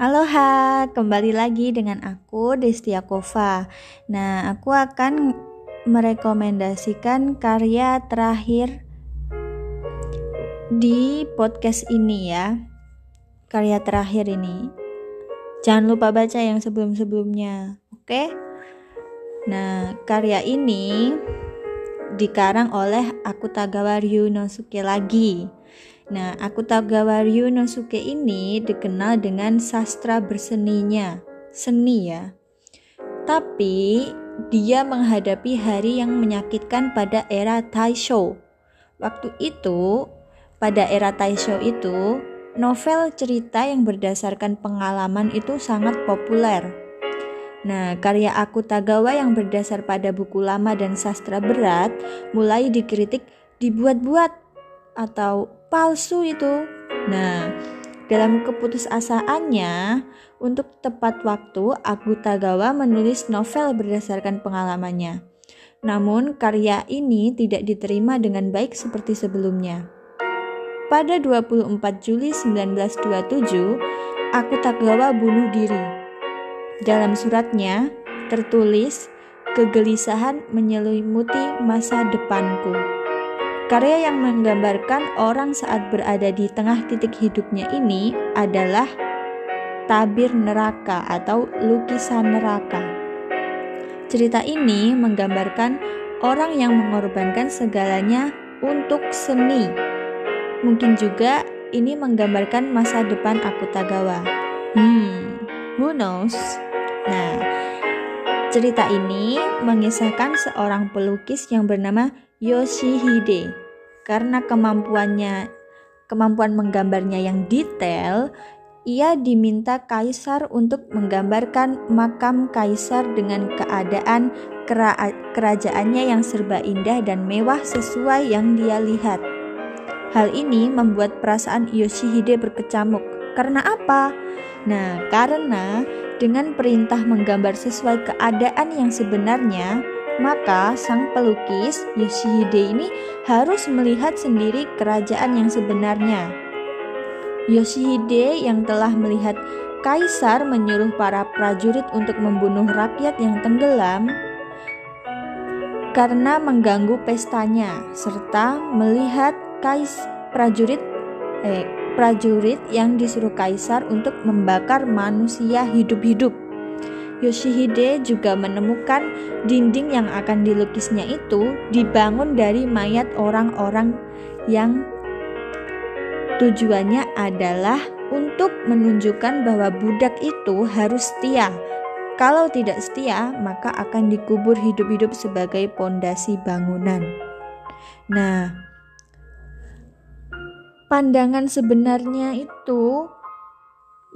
Aloha, kembali lagi dengan aku Destia Kova. Nah, aku akan merekomendasikan karya terakhir di podcast ini ya. Karya terakhir ini. Jangan lupa baca yang sebelum-sebelumnya, oke? Nah, karya ini dikarang oleh Akutagawa Ryunosuke lagi. Nah, Akutagawa Ryunosuke ini dikenal dengan sastra berseninya, seni ya. Tapi dia menghadapi hari yang menyakitkan pada era Taisho. Waktu itu, pada era Taisho itu, novel cerita yang berdasarkan pengalaman itu sangat populer. Nah, karya Akutagawa yang berdasar pada buku lama dan sastra berat mulai dikritik dibuat-buat atau palsu itu. Nah, dalam keputusasaannya, untuk tepat waktu, Agu Tagawa menulis novel berdasarkan pengalamannya. Namun, karya ini tidak diterima dengan baik seperti sebelumnya. Pada 24 Juli 1927, Aku Tagawa bunuh diri. Dalam suratnya, tertulis, kegelisahan menyelimuti masa depanku. Karya yang menggambarkan orang saat berada di tengah titik hidupnya ini adalah tabir neraka atau lukisan neraka. Cerita ini menggambarkan orang yang mengorbankan segalanya untuk seni. Mungkin juga ini menggambarkan masa depan Akutagawa. Hmm, who knows? Nah, cerita ini mengisahkan seorang pelukis yang bernama Yoshihide. Karena kemampuannya kemampuan menggambarnya yang detail, ia diminta kaisar untuk menggambarkan makam kaisar dengan keadaan kera kerajaannya yang serba indah dan mewah sesuai yang dia lihat. Hal ini membuat perasaan Yoshihide berkecamuk. Karena apa? Nah, karena dengan perintah menggambar sesuai keadaan yang sebenarnya, maka sang pelukis Yoshihide ini harus melihat sendiri kerajaan yang sebenarnya. Yoshihide yang telah melihat kaisar menyuruh para prajurit untuk membunuh rakyat yang tenggelam karena mengganggu pestanya serta melihat kais prajurit eh, prajurit yang disuruh kaisar untuk membakar manusia hidup-hidup. Yoshihide juga menemukan dinding yang akan dilukisnya itu dibangun dari mayat orang-orang yang tujuannya adalah untuk menunjukkan bahwa budak itu harus setia. Kalau tidak setia, maka akan dikubur hidup-hidup sebagai pondasi bangunan. Nah, pandangan sebenarnya itu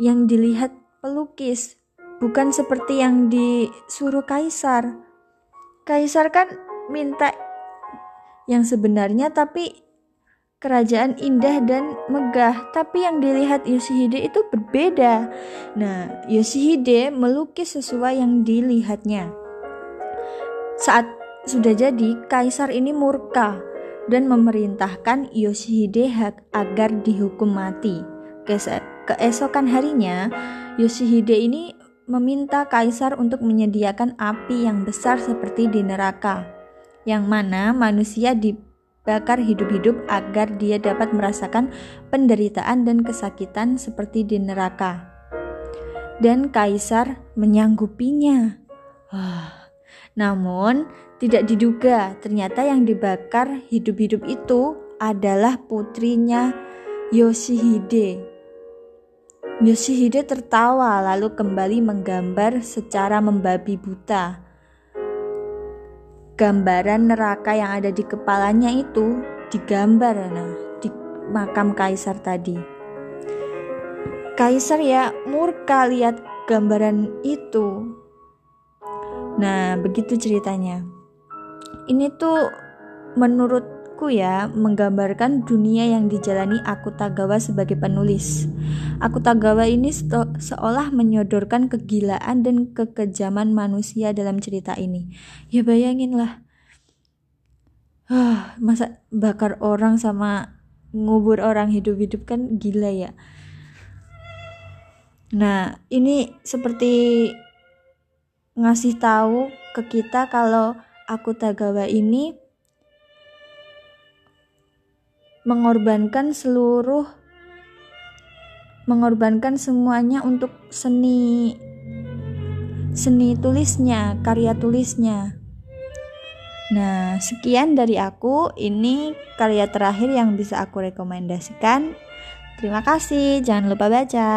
yang dilihat pelukis bukan seperti yang disuruh kaisar. Kaisar kan minta yang sebenarnya tapi kerajaan indah dan megah, tapi yang dilihat Yoshihide itu berbeda. Nah, Yoshihide melukis sesuai yang dilihatnya. Saat sudah jadi, kaisar ini murka dan memerintahkan Yoshihide agar dihukum mati. Keesokan harinya, Yoshihide ini meminta kaisar untuk menyediakan api yang besar seperti di neraka, yang mana manusia dibakar hidup-hidup agar dia dapat merasakan penderitaan dan kesakitan seperti di neraka. Dan kaisar menyanggupinya. Namun, tidak diduga ternyata yang dibakar hidup-hidup itu adalah putrinya Yoshihide Yoshihide tertawa lalu kembali menggambar secara membabi buta. Gambaran neraka yang ada di kepalanya itu digambar nah, di makam kaisar tadi. Kaisar ya murka lihat gambaran itu. Nah, begitu ceritanya. Ini tuh menurut Aku ya menggambarkan dunia yang dijalani Akutagawa sebagai penulis. Akutagawa ini seolah menyodorkan kegilaan dan kekejaman manusia dalam cerita ini. Ya bayanginlah. Huh, masa bakar orang sama ngubur orang hidup-hidup kan gila ya. Nah, ini seperti ngasih tahu ke kita kalau aku Tagawa ini mengorbankan seluruh mengorbankan semuanya untuk seni seni tulisnya, karya tulisnya. Nah, sekian dari aku. Ini karya terakhir yang bisa aku rekomendasikan. Terima kasih, jangan lupa baca.